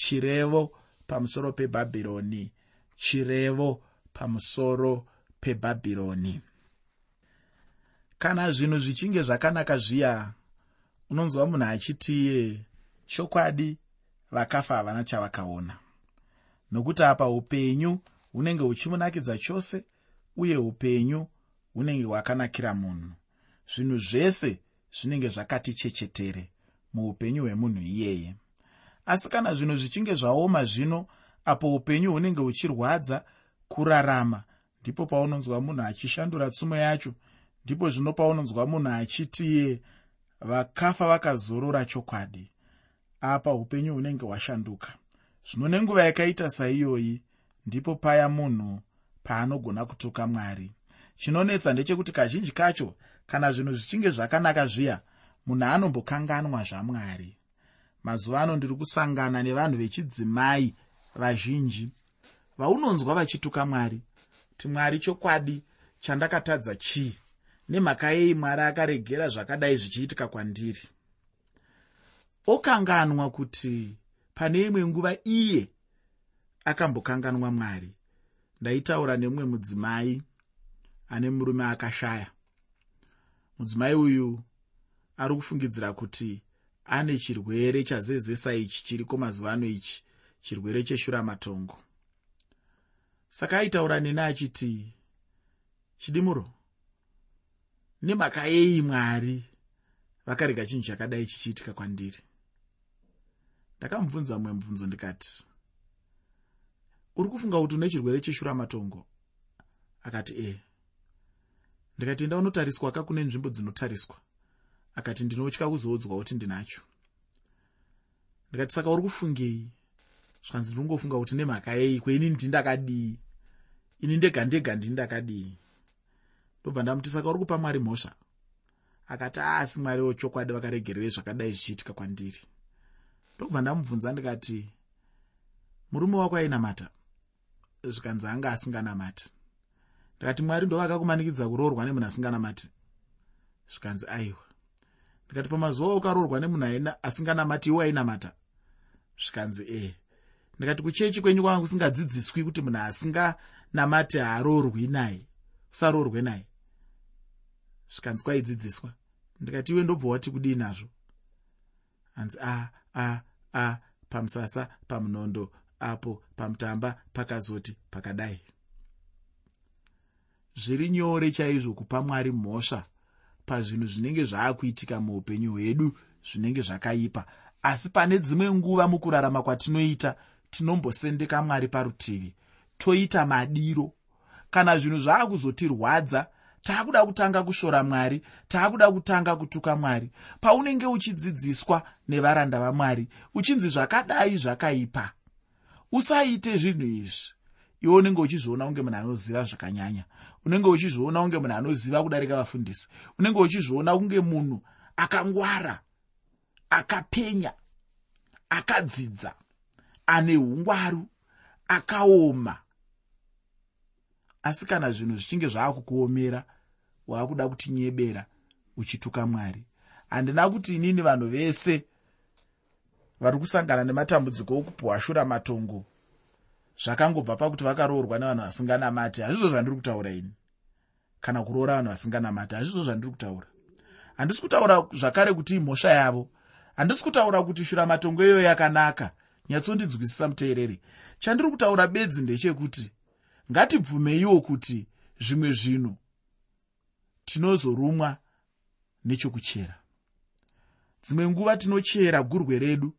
chirevo pamusoro pebhabhironi chirevo pamusoro pebhabhironi kana zvinhu zvichinge zvakanaka zviya unonzwa munhu achitiye chokwadi vakafa havana chavakaona. Nokuti apa upenyu hunenge huchimunakidza chose uye upenyu hunenge hwakanakira munhu. Zvinhu zvese zvinenge zvakati chechetere muupenyu hwemunhu iyeye asi kana zvinhu zvichinge zvaoma zvino apo upenyu hunenge huchirwadza kurarama ndipo paunonzwa munhu achishandura tsumo yacho ndipo zvino paunonzwa munhu achitiye vakafa vakazorora chokwadi. Apa upenyu hunenge hwashanduka zvino nenguva yakaita saiyoyi ndipo paya munhu paanogona kutuka mwari. Chinonetsa ndechekuti kazhinji kacho kana zvinhu zvichinge zvakanaka zviya munhu anombokanganwa zvamwari mazuva ano ndiri kusangana nevanhu vechidzimai vazhinji. Vaunonzwa vachituka mwari. Kuti mwari chokwadi chandakatadza chii? Nemhaka yei mwari akaregera zvakadai zvichiitika kwandiri? Okanganwa kuti pane imwe nguva iye akambokanganwa mwari. Ndaitaura nemumwe mudzimai ane murume akashaya. Mudzimai uyu ari kufungidzira kuti ane chirwere chazezesa ichi chiriko mazuva ano ichi? Chirwere cheshuramatongo saka aitaura neni achiti chidimuro nemhaka yei mwari vakarega chinhu chakadai chichiitika kwandiri? Ndakamubvunza mumwe mubvunzo ndikati uri kufunga kuti une chirwere cheshuramatongo akati e ndikati enda unotariswa ka kune nzvimbo dzinotariswa akati ndinotya kuzoudzwa kuti ndinacho. Ndikati saka uri kufungei? Zvanzi ndiri kungofunga kuti nemhaka yei kweini ndindakadii ini ndega ndega ndindakadii ndobva ndamuti saka uri kupa mwari mhosva? Akati aasi mwari wechokwadi vakaregerere zvakadai zvichiitika kwandiri. Ndobva ndamubvunza ndikati murume wako ainamata? Zvikanzi anga asinganamati. Ndikati mwari ndo vakakumanikidza kuroorwa nemunhu asinganamati? Zvikanzi aiwa ndikati pamazuva ukaroorwa nemunhu asinganamati iwe ainamata. Zvikanzi ee ndikati kuchechi kwenyu kwanga kusingadzidziswi kuti munhu asinganamati haaroorwi naye usaroorwe naye. Zvikanzi kwaidzidziswa. Ndikati iwe ndobva wati kudii nazvo? Hanzi a a a pamusasa pamunondo apo pamutamba pakazoti pakadai. Zviri nyore chaizvo kupa mwari mhosva pazvinhu zvinenge zvaakuitika muupenyu hwedu zvinenge zvakaipa. Asi pane dzimwe nguva mukurarama kwatinoita tinombosendeka mwari parutivi toita madiro. Kana zvinhu zvaakuzotirwadza taakuda kutanga kushora mwari taakuda kutanga kutuka mwari. Paunenge uchidzidziswa nevaranda vamwari uchinzi zvakadai zvakaipa. Usaite zvinhu izvi. Iwe unenge uchizviona kunge munhu anoziva zvakanyanya unenge uchizviona kunge munhu anoziva kudarika vafundisi unenge uchizviona kunge munhu akangwara akapenya akadzidza ane ungwaru akaoma. Asi kana zvinhu zvichinge zvaakukuomera waakuda kutinyebera uchituka mwari. Handina kuti inini vanhu vese vari kusangana nematambudziko okupuhwa shura matongo zvakangobva pakuti vakaroorwa nevanhu vasinganamati hazvizvo zvandiri kutaura ini. Kana kuroora vanhu vasinganamati hazvizvo zvandiri kutaura. Handisi kutaura zvakare kuti imhosva yavo. Handisi kutaura kuti shura matongo iyoyo yakanaka nyatsondidzwisisa muteereri. Chandiri kutaura bedzi ndechekuti ngatibvumeiwo kuti zvimwe zvinhu tinozorumwa nechokuchera. Dzimwe nguva tinochera gurwe redu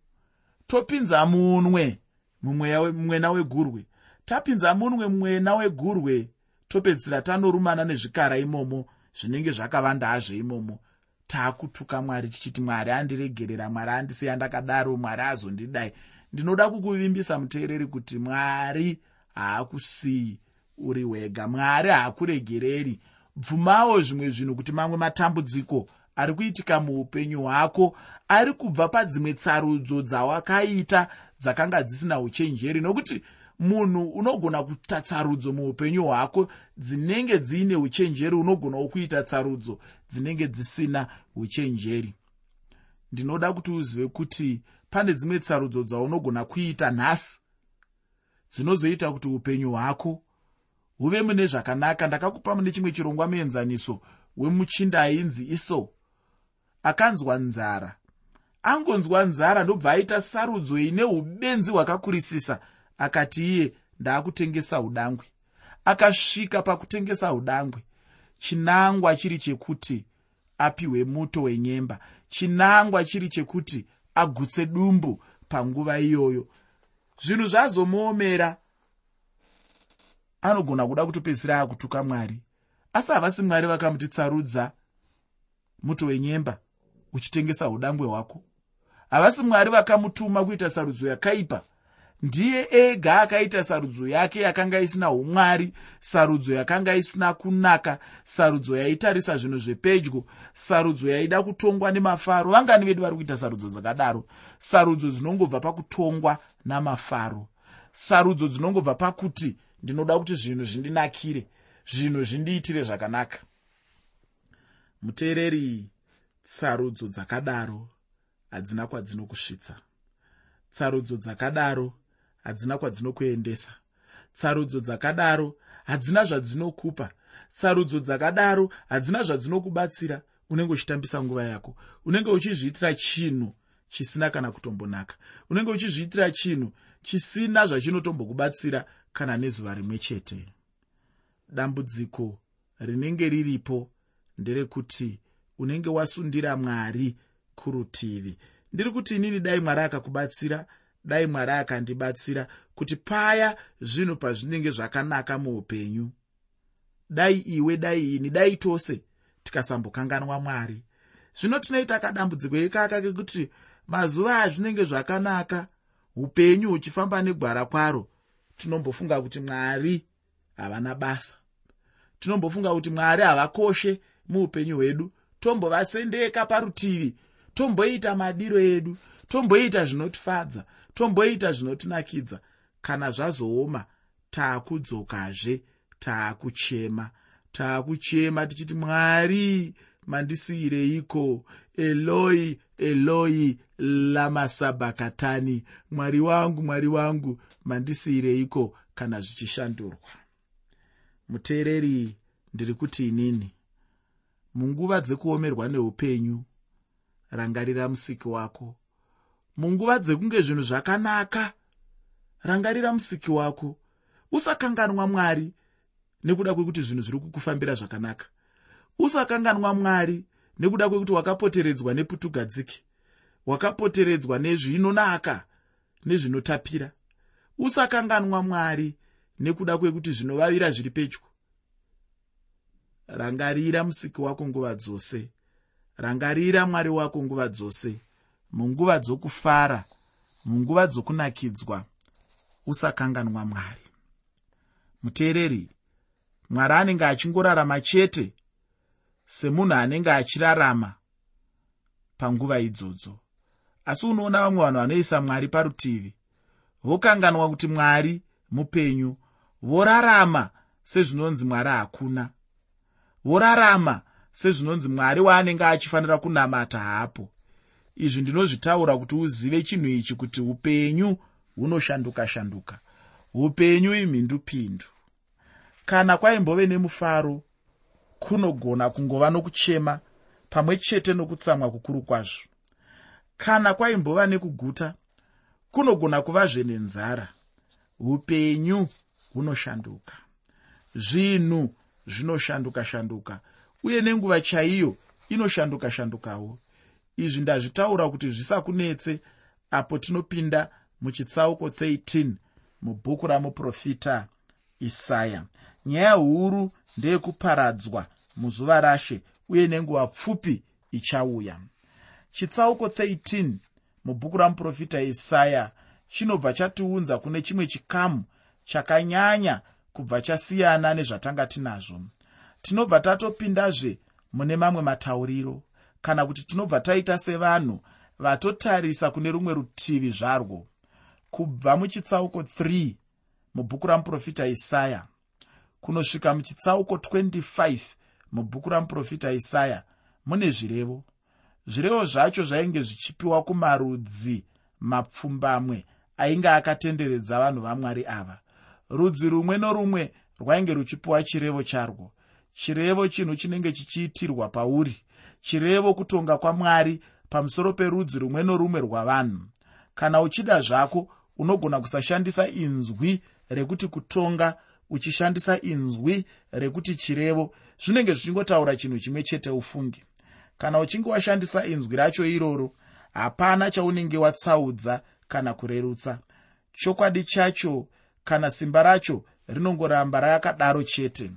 topinza munwe mumwena wegurwe. Tapinza munwe mumwena wegurwe topedzisira tanorumana nezvikara imomo zvinenge zvakavanda hazvo imomo. Taakutuka mwari tichiti mwari andiregerera mwari andisiya ndakadaro mwari azondidai. Ndinoda kukuvimbisa muteereri kuti mwari haakusiyi uri wega. Mwari haakuregereri. Bvumawo zvimwe zvinhu kuti mamwe matambudziko ari kuitika muupenyu hwako. Ari kubva padzimwe tsarudzo dzawakaita dzakanga dzisina uchenjeri nokuti munhu unogona kuita tsarudzo muupenyu hwako dzinenge dziine uchenjeri unogonawo kuita tsarudzo dzinenge dzisina uchenjeri. Ndinoda kuti uzive kuti pane dzimwe tsarudzo dzaunogona kuita nhasi dzinozoita kuti upenyu hwako huve mune zvakanaka. Ndakakupa mune chimwe chirongwa muenzaniso wemuchinda ainzi iso. Akanzwa nzara angonzwa nzara ndobva aita sarudzo ine ubenzi hwakakurisisa. Akati iye ndaakutengesa udangwe. Akasvika pakutengesa udangwe. Chinangwa chiri chekuti apiwe muto wenyemba. Chinangwa chiri chekuti agutse dumbu panguva iyoyo. Zvinhu zvazomuomera. Anogona kuda kutopedzisira akutuka mwari. Asi havasi mwari vakamutitsarudza muto wenyemba uchitengesa udangwe hwako? Havasi mwari vakamutuma kuita sarudzo yakaipa. Ndiye ega akaita sarudzo yake yakanga isina umwari sarudzo yakanga isina kunaka sarudzo yaitarisa zvinhu zvepedyo sarudzo yaida kutongwa nemafaro. Vangani vedu vari kuita sarudzo dzakadaro? Sarudzo dzinongobva pakutongwa namafaro. Sarudzo dzinongobva pakuti ndinoda kuti zvinhu zvindinakire zvinhu zvindiitire zvakanaka. Muteereri tsarudzo dzakadaro hadzina kwadzinokusvitsa. Tsarudzo dzakadaro hadzina kwadzinokuendesa. Tsarudzo dzakadaro hadzina zvadzinokupa. Tsarudzo dzakadaro hadzina zvadzinokubatsira unenge uchitambisa nguva yako. Unenge uchizviitira chinhu chisina kana kutombonaka. Unenge uchizviitira chinhu chisina zvachinotombokubatsira kana nezuva rimwe chete. Dambudziko rinenge riripo nderekuti unenge wasundira mwari kurutivi. Ndiri kuti inini dai mwari akakubatsira dai mwari akandibatsira kuti paya zvinhu pazvinenge zvakanaka muupenyu. Dai iwe dai ini dai tose tikasambokanganwa mwari. Zvino tinoita kadambudziko ikaka kekuti mazuva azvinenge zvakanaka upenyu huchifamba negwara kwaro. Tinombofunga kuti mwari havana basa. Tinombofunga kuti mwari havakoshe muupenyu hwedu tombovasendeka parutivi tomboita madiro edu tomboita zvinotifadza tomboita zvinotinakidza. Kana zvazooma taakudzokazve taakuchema taakuchema tichiti mwari mandisiyireiko eloi eloi lamasabhakatani mwari wangu mwari wangu mandisiyireiko kana zvichishandurwa. Muteereri ndiri kuti inini munguva dzekuomerwa neupenyu rangarira musiki wako. Munguva dzekunge zvinhu zvakanaka rangarira musiki wako. Usakanganwa mwari nekuda kwekuti zvinhu zviri kukufambira zvakanaka. Usakanganwa mwari nekuda kwekuti wakapoteredzwa neputugadziki wakapoteredzwa nezvinonaka nezvinotapira. Usakanganwa mwari nekuda kwekuti zvinovavira zviri pedyo rangarira musiki wako nguva dzose. Rangarira mwari wako nguva dzose. Munguva dzokufara munguva dzokunakidzwa usakanganwa mwari. Muteereri mwari anenge achingorarama chete semunhu anenge achirarama panguva idzodzo. Asi unoona vamwe vanhu vanoisa mwari parutivi vokanganwa kuti mwari mupenyu vorarama sezvinonzi mwari hakuna vorarama sezvinonzi mwari waanenge achifanira kunamata hapo. Izvi ndinozvitaura kuti uzive chinhu ichi kuti upenyu hunoshanduka shanduka. Upenyu imhindupindu kana kwaimbove nemufaro kunogona kungova nokuchema pamwe chete nokutsamwa kukuru kwazvo. Kana kwaimbova nekuguta kunogona kuvazve nenzara. Upenyu hunoshanduka. Zvinhu zvinoshanduka shanduka uye nenguva chaiyo inoshanduka shandukawo. Izvi ndazvitaura kuti zvisakunetse apo tinopinda muchitsauko 13 mubhuku ramuprofita isaya. Nyaya huru ndeyekuparadzwa muzuva rashe uye nenguva pfupi ichauya. Chitsauko 13 mubhuku ramuprofita isaya chinobva chatiunza kune chimwe chikamu chakanyanya kubva chasiyana nezvatanga tinazvo. Tinobva tatopindazve mune mamwe matauriro kana kuti tinobva taita sevanhu vatotarisa kune rumwe rutivi zvarwo. Kubva muchitsauko 3 mubhuku ramuprofita isaya. Kunosvika muchitsauko 25 mubhuku ramuprofita isaya mune zvirevo. Zvirevo zvacho zvainge zvichipiwa kumarudzi mapfumbamwe ainge akatenderedza vanhu vamwari ava rudzi rumwe norumwe rwainge ruchipiwa chirevo charwo. Chirevo chinhu chinenge chichiitirwa pauri. Chirevo kutonga kwamwari pamusoro perudzi rumwe norumwe rwavanhu. Kana uchida zvako unogona kusashandisa inzwi rekuti kutonga uchishandisa inzwi rekuti chirevo. Zvinenge zvichingotaura chinhu chimwe chete ufungi. Kana uchinge washandisa inzwi racho iroro hapana chaunenge watsaudza kana kurerutsa. Chokwadi chacho kana simba racho rinongoramba rakadaro chete.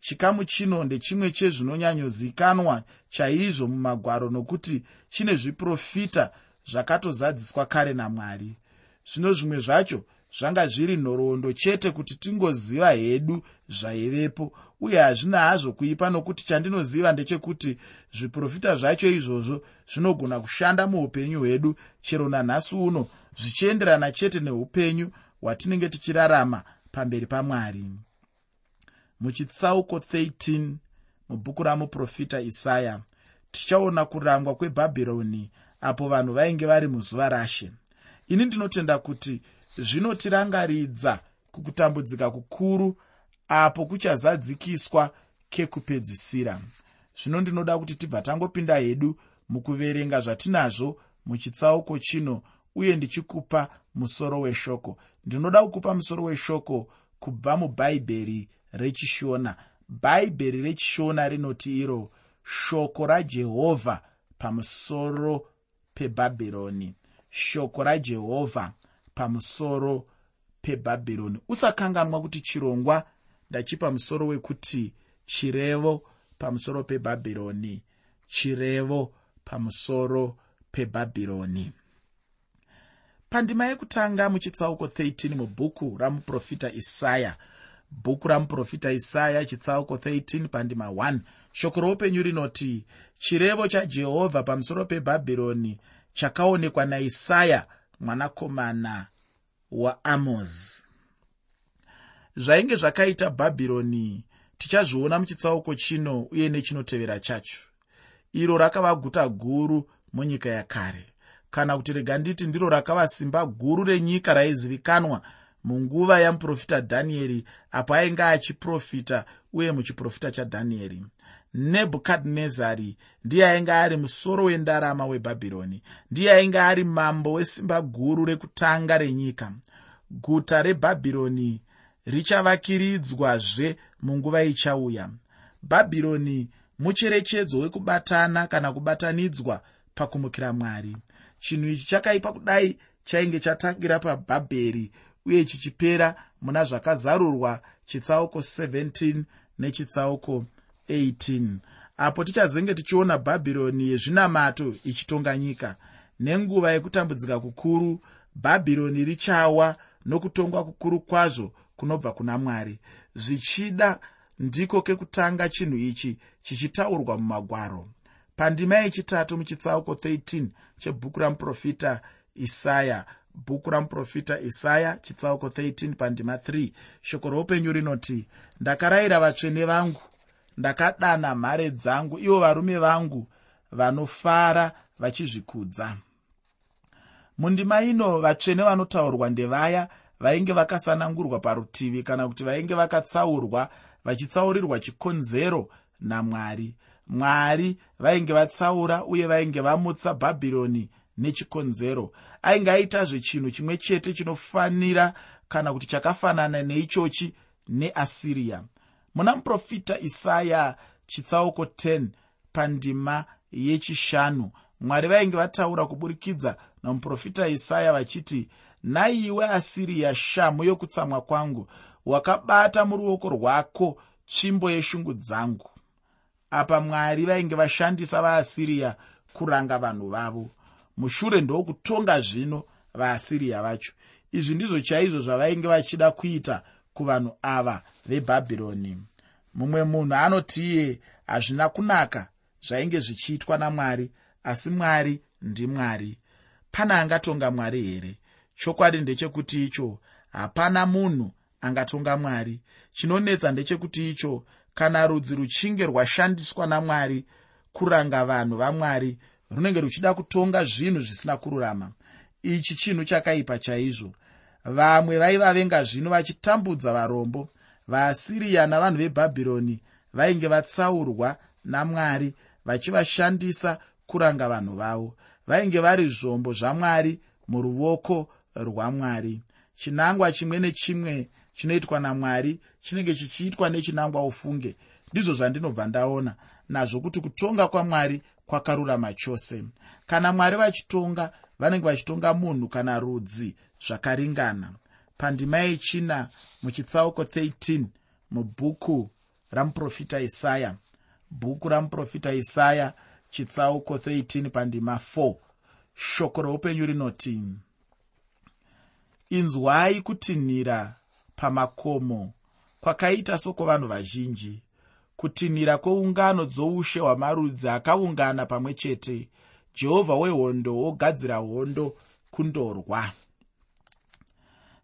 Chikamu chino ndechimwe chezvinonyanyozikanwa chaizvo mumagwaro nokuti chine zviprofita zvakatozadziswa kare namwari. Zvino zvimwe zvacho zvanga zviri nhoroondo chete kuti tingoziva hedu zvaivepo uye hazvina hazvo kuipa nokuti chandinoziva ndechekuti zviprofita zvacho izvozvo zvinogona kushanda muupenyu hwedu chero nanhasi uno zvichienderana chete neupenyu hwatinenge tichirarama pamberi pamwari. Muchitsauko 13 mubhuku ramuprofita isaya tichaona kurangwa kwebhabhironi apo vanhu vainge vari muzuva rashe. Ini ndinotenda kuti zvinotirangaridza kukutambudzika kukuru apo kuchazadzikiswa kekupedzisira. Zvino ndinoda kuti tibva tangopinda hedu mukuverenga zvatinazvo muchitsauko chino uye ndichikupa musoro weshoko ndinoda kukupa musoro weshoko kubva mubhaibheri rechishona. Bhaibheri rechishona rinoti iro shoko rajehovha pamusoro pebhabhironi. Shoko rajehovha pamusoro pebhabhironi. Usakanganwa kuti chirongwa ndachipa musoro wekuti chirevo pamusoro pebhabhironi. Chirevo pamusoro pebhabhironi pandima yekutanga muchitsauko 13 mubhuku ramuprofita isaya. Bhuku ramuprofita isaya chitsauko 13 pandima 1 shoko roupenyu rinoti chirevo chajehovha pamusoro pebhabhironi chakaonekwa naisaya mwanakomana waamozi zvainge zvakaita bhabhironi tichazviona muchitsauko chino uye nechinotevera chacho. Iro rakava guta guru munyika yakare kana kuti rega nditi ndiro rakava simba guru renyika raizivikanwa munguva yamuprofita dhanieri apo ainge achiprofita uye muchiprofita chadhanieri nebhukadhinezari ndiye ainge ari musoro wendarama webhabhironi ndiye ainge ari mambo wesimba guru rekutanga renyika. Guta rebhabhironi richavakiridzwazve munguva ichauya. Bhabhironi mucherechedzo wekubatana kana kubatanidzwa pakumukira mwari chinhu ichi chakaipa kudai chainge chatangira pabhabheri uye chichipera muna zvakazarurwa chitsauko 17 nechitsauko 18 apo tichazenge tichiona bhabhironi yezvinamato ichitonga nyika. Nenguva yekutambudzika kukuru bhabhironi richawa nokutongwa kukuru kwazvo kunobva kuna mwari. Zvichida ndiko kekutanga chinhu ichi chichitaurwa mumagwaro. Pandima yechitatu muchitsauko 13 chebhuku ramuprofita isaya. Bhuku ramuprofita isaya chitsauko 13 pandima 3 shoko roupenyu rinoti ndakarayira vatsvene vangu ndakadana mhare dzangu ivo varume vangu vanofara vachizvikudza. Mundima ino vatsvene vanotaurwa ndevaya vainge vakasanangurwa parutivi kana kuti vainge vakatsaurwa vachitsaurirwa chikonzero namwari mwari vainge vatsaura uye vainge vamutsa bhabhironi nechikonzero. Ainge aitazve chinhu chimwe chete chinofanira kana kuti chakafanana neichochi neasiriya muna muprofita isaya chitsauko 10 pandima yechishanu mwari vainge vataura kuburikidza namuprofita isaya vachiti naiwe asiriya shamu yokutsamwa kwangu wakabata muruoko rwako tsvimbo yeshungu dzangu apa mwari vainge vashandisa vaasiriya kuranga vanhu vavo. Mushure ndokutonga zvino vaasiriya vacho. Izvi ndizvo chaizvo zvavainge vachida kuita kuvanhu ava vebhabhironi. Mumwe munhu anoti iye hazvina kunaka zvainge zvichiitwa namwari asi mwari ndimwari pana angatonga mwari here? Chokwadi ndechekuti icho hapana munhu angatonga mwari. Chinonetsa ndechekuti icho kana rudzi ruchinge rwashandiswa namwari kuranga vanhu vamwari runenge ruchida kutonga zvinhu zvisina kururama. Ichi chinhu chakaipa chaizvo. Vamwe vaivavenga zvino vachitambudza varombo vaasiriya navanhu vebhabhironi vainge vatsaurwa namwari vachivashandisa kuranga vanhu vavo. Vainge vari zvombo zvamwari muruoko rwamwari. Chinangwa chimwe nechimwe chinoitwa namwari chinenge chichiitwa nechinangwa ufunge. Ndizvo zvandinobva ndaona nazvo kuti kutonga kwamwari kwakarurama chose. Kana mwari vachitonga vanenge vachitonga munhu kana rudzi zvakaringana. Pandima yechina muchitsauko 13 mubhuku ramuprofita isaya. Bhuku ramuprofita isaya chitsauko 13 pandima 4 shoko roupenyu rinoti inzwai kutinhira pamakomo. Kwakaita sokuvanhu vazhinji. Kutinhira kweungano dzoushe hwamarudzi akaungana pamwe chete jehovha wehondo wogadzira hondo kundorwa.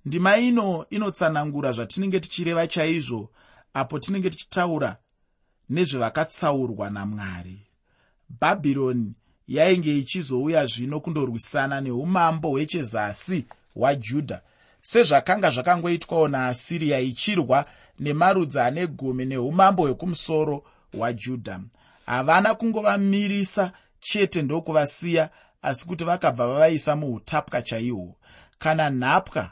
Ndima ino inotsanangura zvatinenge tichireva chaizvo apo tinenge tichitaura nezvevakatsaurwa namwari. Bhabhironi yainge ichizouya zvino kundorwisana neumambo hwechezasi hwajudha sezvakanga zvakangoitwawo naasiriya ichirwa nemarudzi ane gumi neumambo hwekumusoro hwajudha havana kungovamirisa chete ndokuvasiya asi kuti vakabva vavaisa muutapwa chaihwo. Kana nhapwa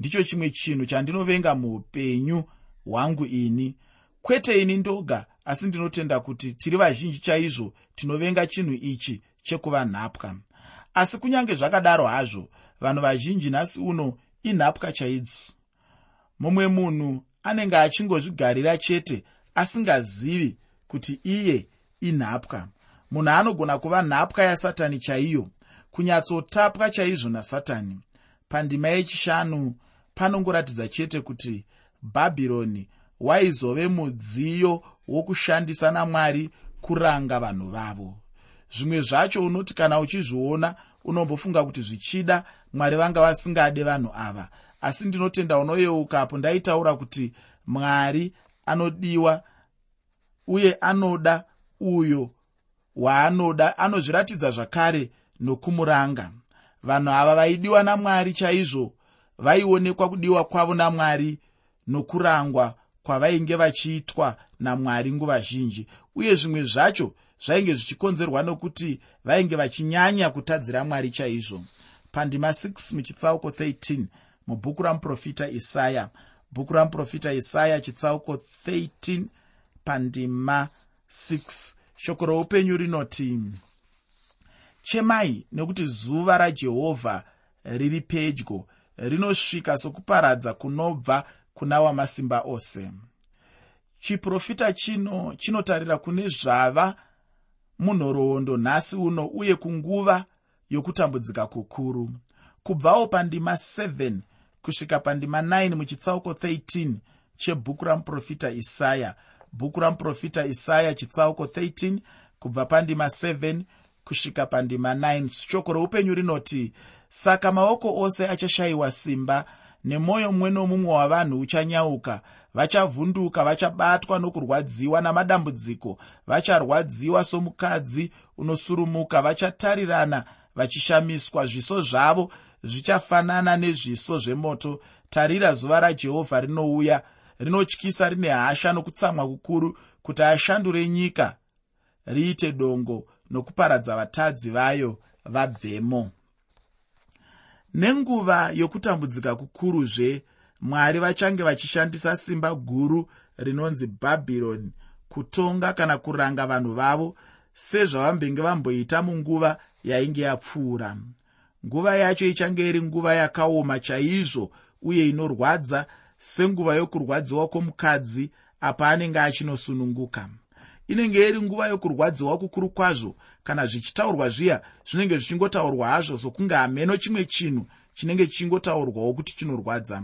ndicho chimwe chinhu chandinovenga muupenyu hwangu ini. Kwete ini ndoga asi ndinotenda kuti tiri vazhinji chaizvo tinovenga chinhu ichi chekuva nhapwa. Asi kunyange zvakadaro hazvo vanhu vazhinji nhasi uno inhapwa chaidzo mumwe munhu anenge achingozvigarira chete asingazivi kuti iye inhapwa. Munhu anogona kuva nhapwa yasatani chaiyo kunyatsotapwa chaizvo nasatani. Pandima yechishanu panongoratidza chete kuti bhabhironi waizove mudziyo wokushandisa namwari kuranga vanhu vavo. Zvimwe zvacho unoti kana uchizviona unombofunga kuti zvichida mwari vanga vasingade vanhu ava. Asi ndinotenda unoyeukapo ndaitaura kuti mwari anodiwa uye anoda uyo waanoda. Anozviratidza zvakare nokumuranga. Vanhu ava vaidiwa namwari chaizvo vaionekwa kudiwa kwavo namwari nokurangwa kwavainge vachiitwa namwari nguva zhinji. Uye zvimwe zvacho zvainge zvichikonzerwa nokuti vainge vachinyanya kutadzira mwari chaizvo pandima 6 muchitsauko 13 mubhuku ramuprofita isaya. Bhuku ramuprofita isaya chitsauko 13 pandima 6 shoko roupenyu rinoti chemai nekuti zuva rajehovha riri pedyo rinosvika sokuparadza kunobva kuna wamasimba ose. Chiprofita chino chinotarira kune zvava munhoroondo nhasi uno uye kunguva yokutambudzika kukuru. Kubvawo pandima 7 kusvika pandima 9 muchitsauko 13 chebhuku ramuprofita isaya. Bhuku ramuprofita isaya chitsauko 13 kubva pandima 7 kusvika pandima 9 shoko roupenyu rinoti saka maoko ose achashayiwa simba nemwoyo mumwe nomumwe wavanhu uchanyauka. Vachavhunduka vachabatwa nokurwadziwa namadambudziko. Vacharwadziwa somukadzi unosurumuka. Vachatarirana vachishamiswa. Zviso zvavo zvichafanana nezviso zvemoto. Tarira zuva rajehovha rinouya rinotyisa rine hasha nokutsamwa kukuru kuti ashandure nyika riite dongo nokuparadza vatadzi vayo vabvemo. Nenguva yokutambudzika kukuruzve mwari vachange vachishandisa simba guru rinonzi bhabhironi kutonga kana kuranga vanhu vavo sezvavambenge vamboita munguva yainge yapfuura. Nguva yacho ichange iri nguva yakaoma chaizvo uye inorwadza senguva yokurwadziwa kwomukadzi apa anenge achinosununguka. Inenge iri nguva yokurwadziwa kukuru kwazvo kana zvichitaurwa zviya zvinenge zvichingotaurwa hazvo sokunge hameno chimwe chinhu chinenge chichingotaurwawo kuti chinorwadza.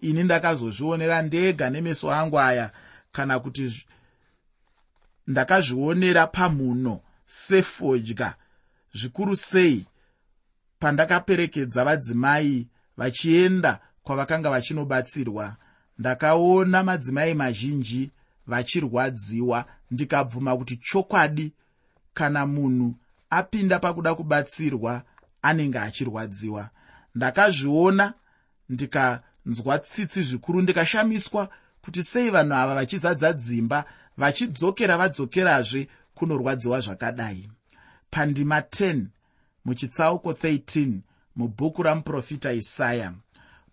Ini ndakazozvionera ndega nemeso angu aya kana kuti ndakazvionera pamhuno sefodya zvikuru sei pandakaperekedza vadzimai vachienda kwavakanga vachinobatsirwa. Ndakaona madzimai mazhinji vachirwadziwa ndikabvuma kuti chokwadi kana munhu apinda pakuda kubatsirwa anenge achirwadziwa. Ndakazviona ndikanzwa tsitsi zvikuru ndikashamiswa kuti sei vanhu ava vachizadza dzimba vachidzokera vadzokerazve kunorwadziwa zvakadai. Pandima 10 muchitsauko 13 mubhuku ramuprofita isaya.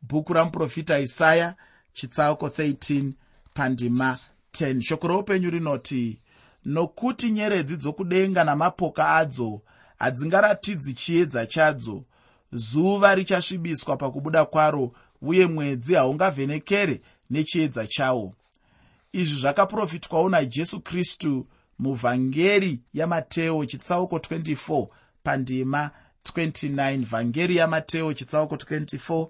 Bhuku ramuprofita isaya chitsauko 13 pandima 10 shoko roupenyu rinoti nokuti nyeredzi dzokudenga namapoka adzo hadzingaratidzi chiedza chadzo zuva richasvibiswa pakubuda kwaro uye mwedzi haungavhenekere nechiedza chawo izvi zvakaprofitwawo najesu kristu muvhangeri yamateo chitsauko 24 pandima 29 vhangeri yamateo chitsauko 24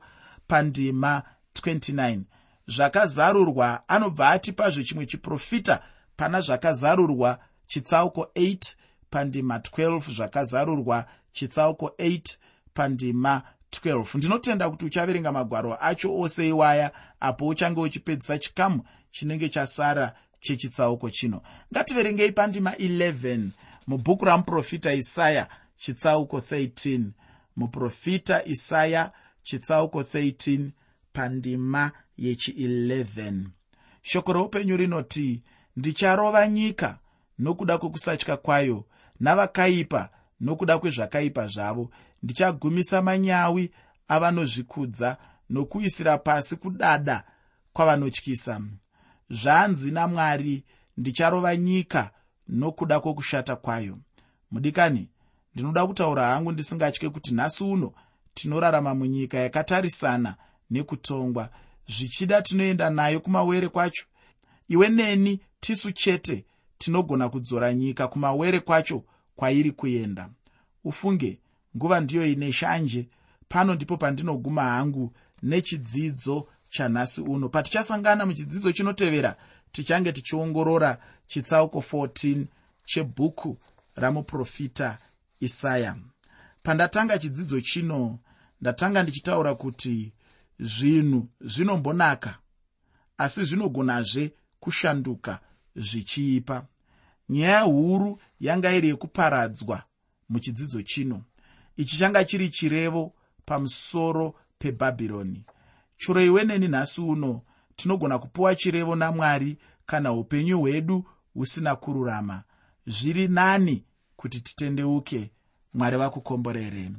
pandima 29 zvakazarurwa anobva atipazve chimwe chiprofita pana zvakazarurwa chitsauko 8 pandima 12 zvakazarurwa chitsauko 8 pandima 12 ndinotenda kuti uchaverenga magwaro acho ose iwaya apo uchange uchipedzisa chikamu chinenge chasara chechitsauko chino. Ngativerengei pandima 11 mubhuku ramuprofita isaya chitsauko 13 muprofita isaya chitsauko 13 pandima yechi11 shoko roupenyu rinoti ndicharova nyika nokuda kwekusatya kwayo navakaipa nokuda kwezvakaipa zvavo. Ndichagumisa manyawi avanozvikudza nokuisira pasi kudada kwavanotyisa zvanzi namwari ndicharova nyika nokuda kwokushata kwayo. Mudikani ndinoda kutaura hangu ndisingatye kuti nhasi uno tinorarama munyika yakatarisana nekutongwa. Zvichida tinoenda nayo kumawere kwacho. Iwe neni tisu chete tinogona kudzora nyika kumawere kwacho kwairi kuenda ufunge nguva ndiyo ine shanje. Pano ndipo pandinoguma hangu nechidzidzo chanhasi uno. Patichasangana muchidzidzo chinotevera tichange tichiongorora chitsauko 14 chebhuku ramuprofita isaya. Pandatanga chidzidzo chino ndatanga ndichitaura kuti zvinhu zvinombonaka asi zvinogonazve kushanduka zvichiipa. Nyaya huru yanga iri yekuparadzwa muchidzidzo chino. Ichi changa chiri chirevo pamusoro pebhabhironi churo iwe neni nhasi uno tinogona kupiwa chirevo namwari kana upenyu hwedu husina kururama. Zviri nani kuti titendeuke mwari vakukomborere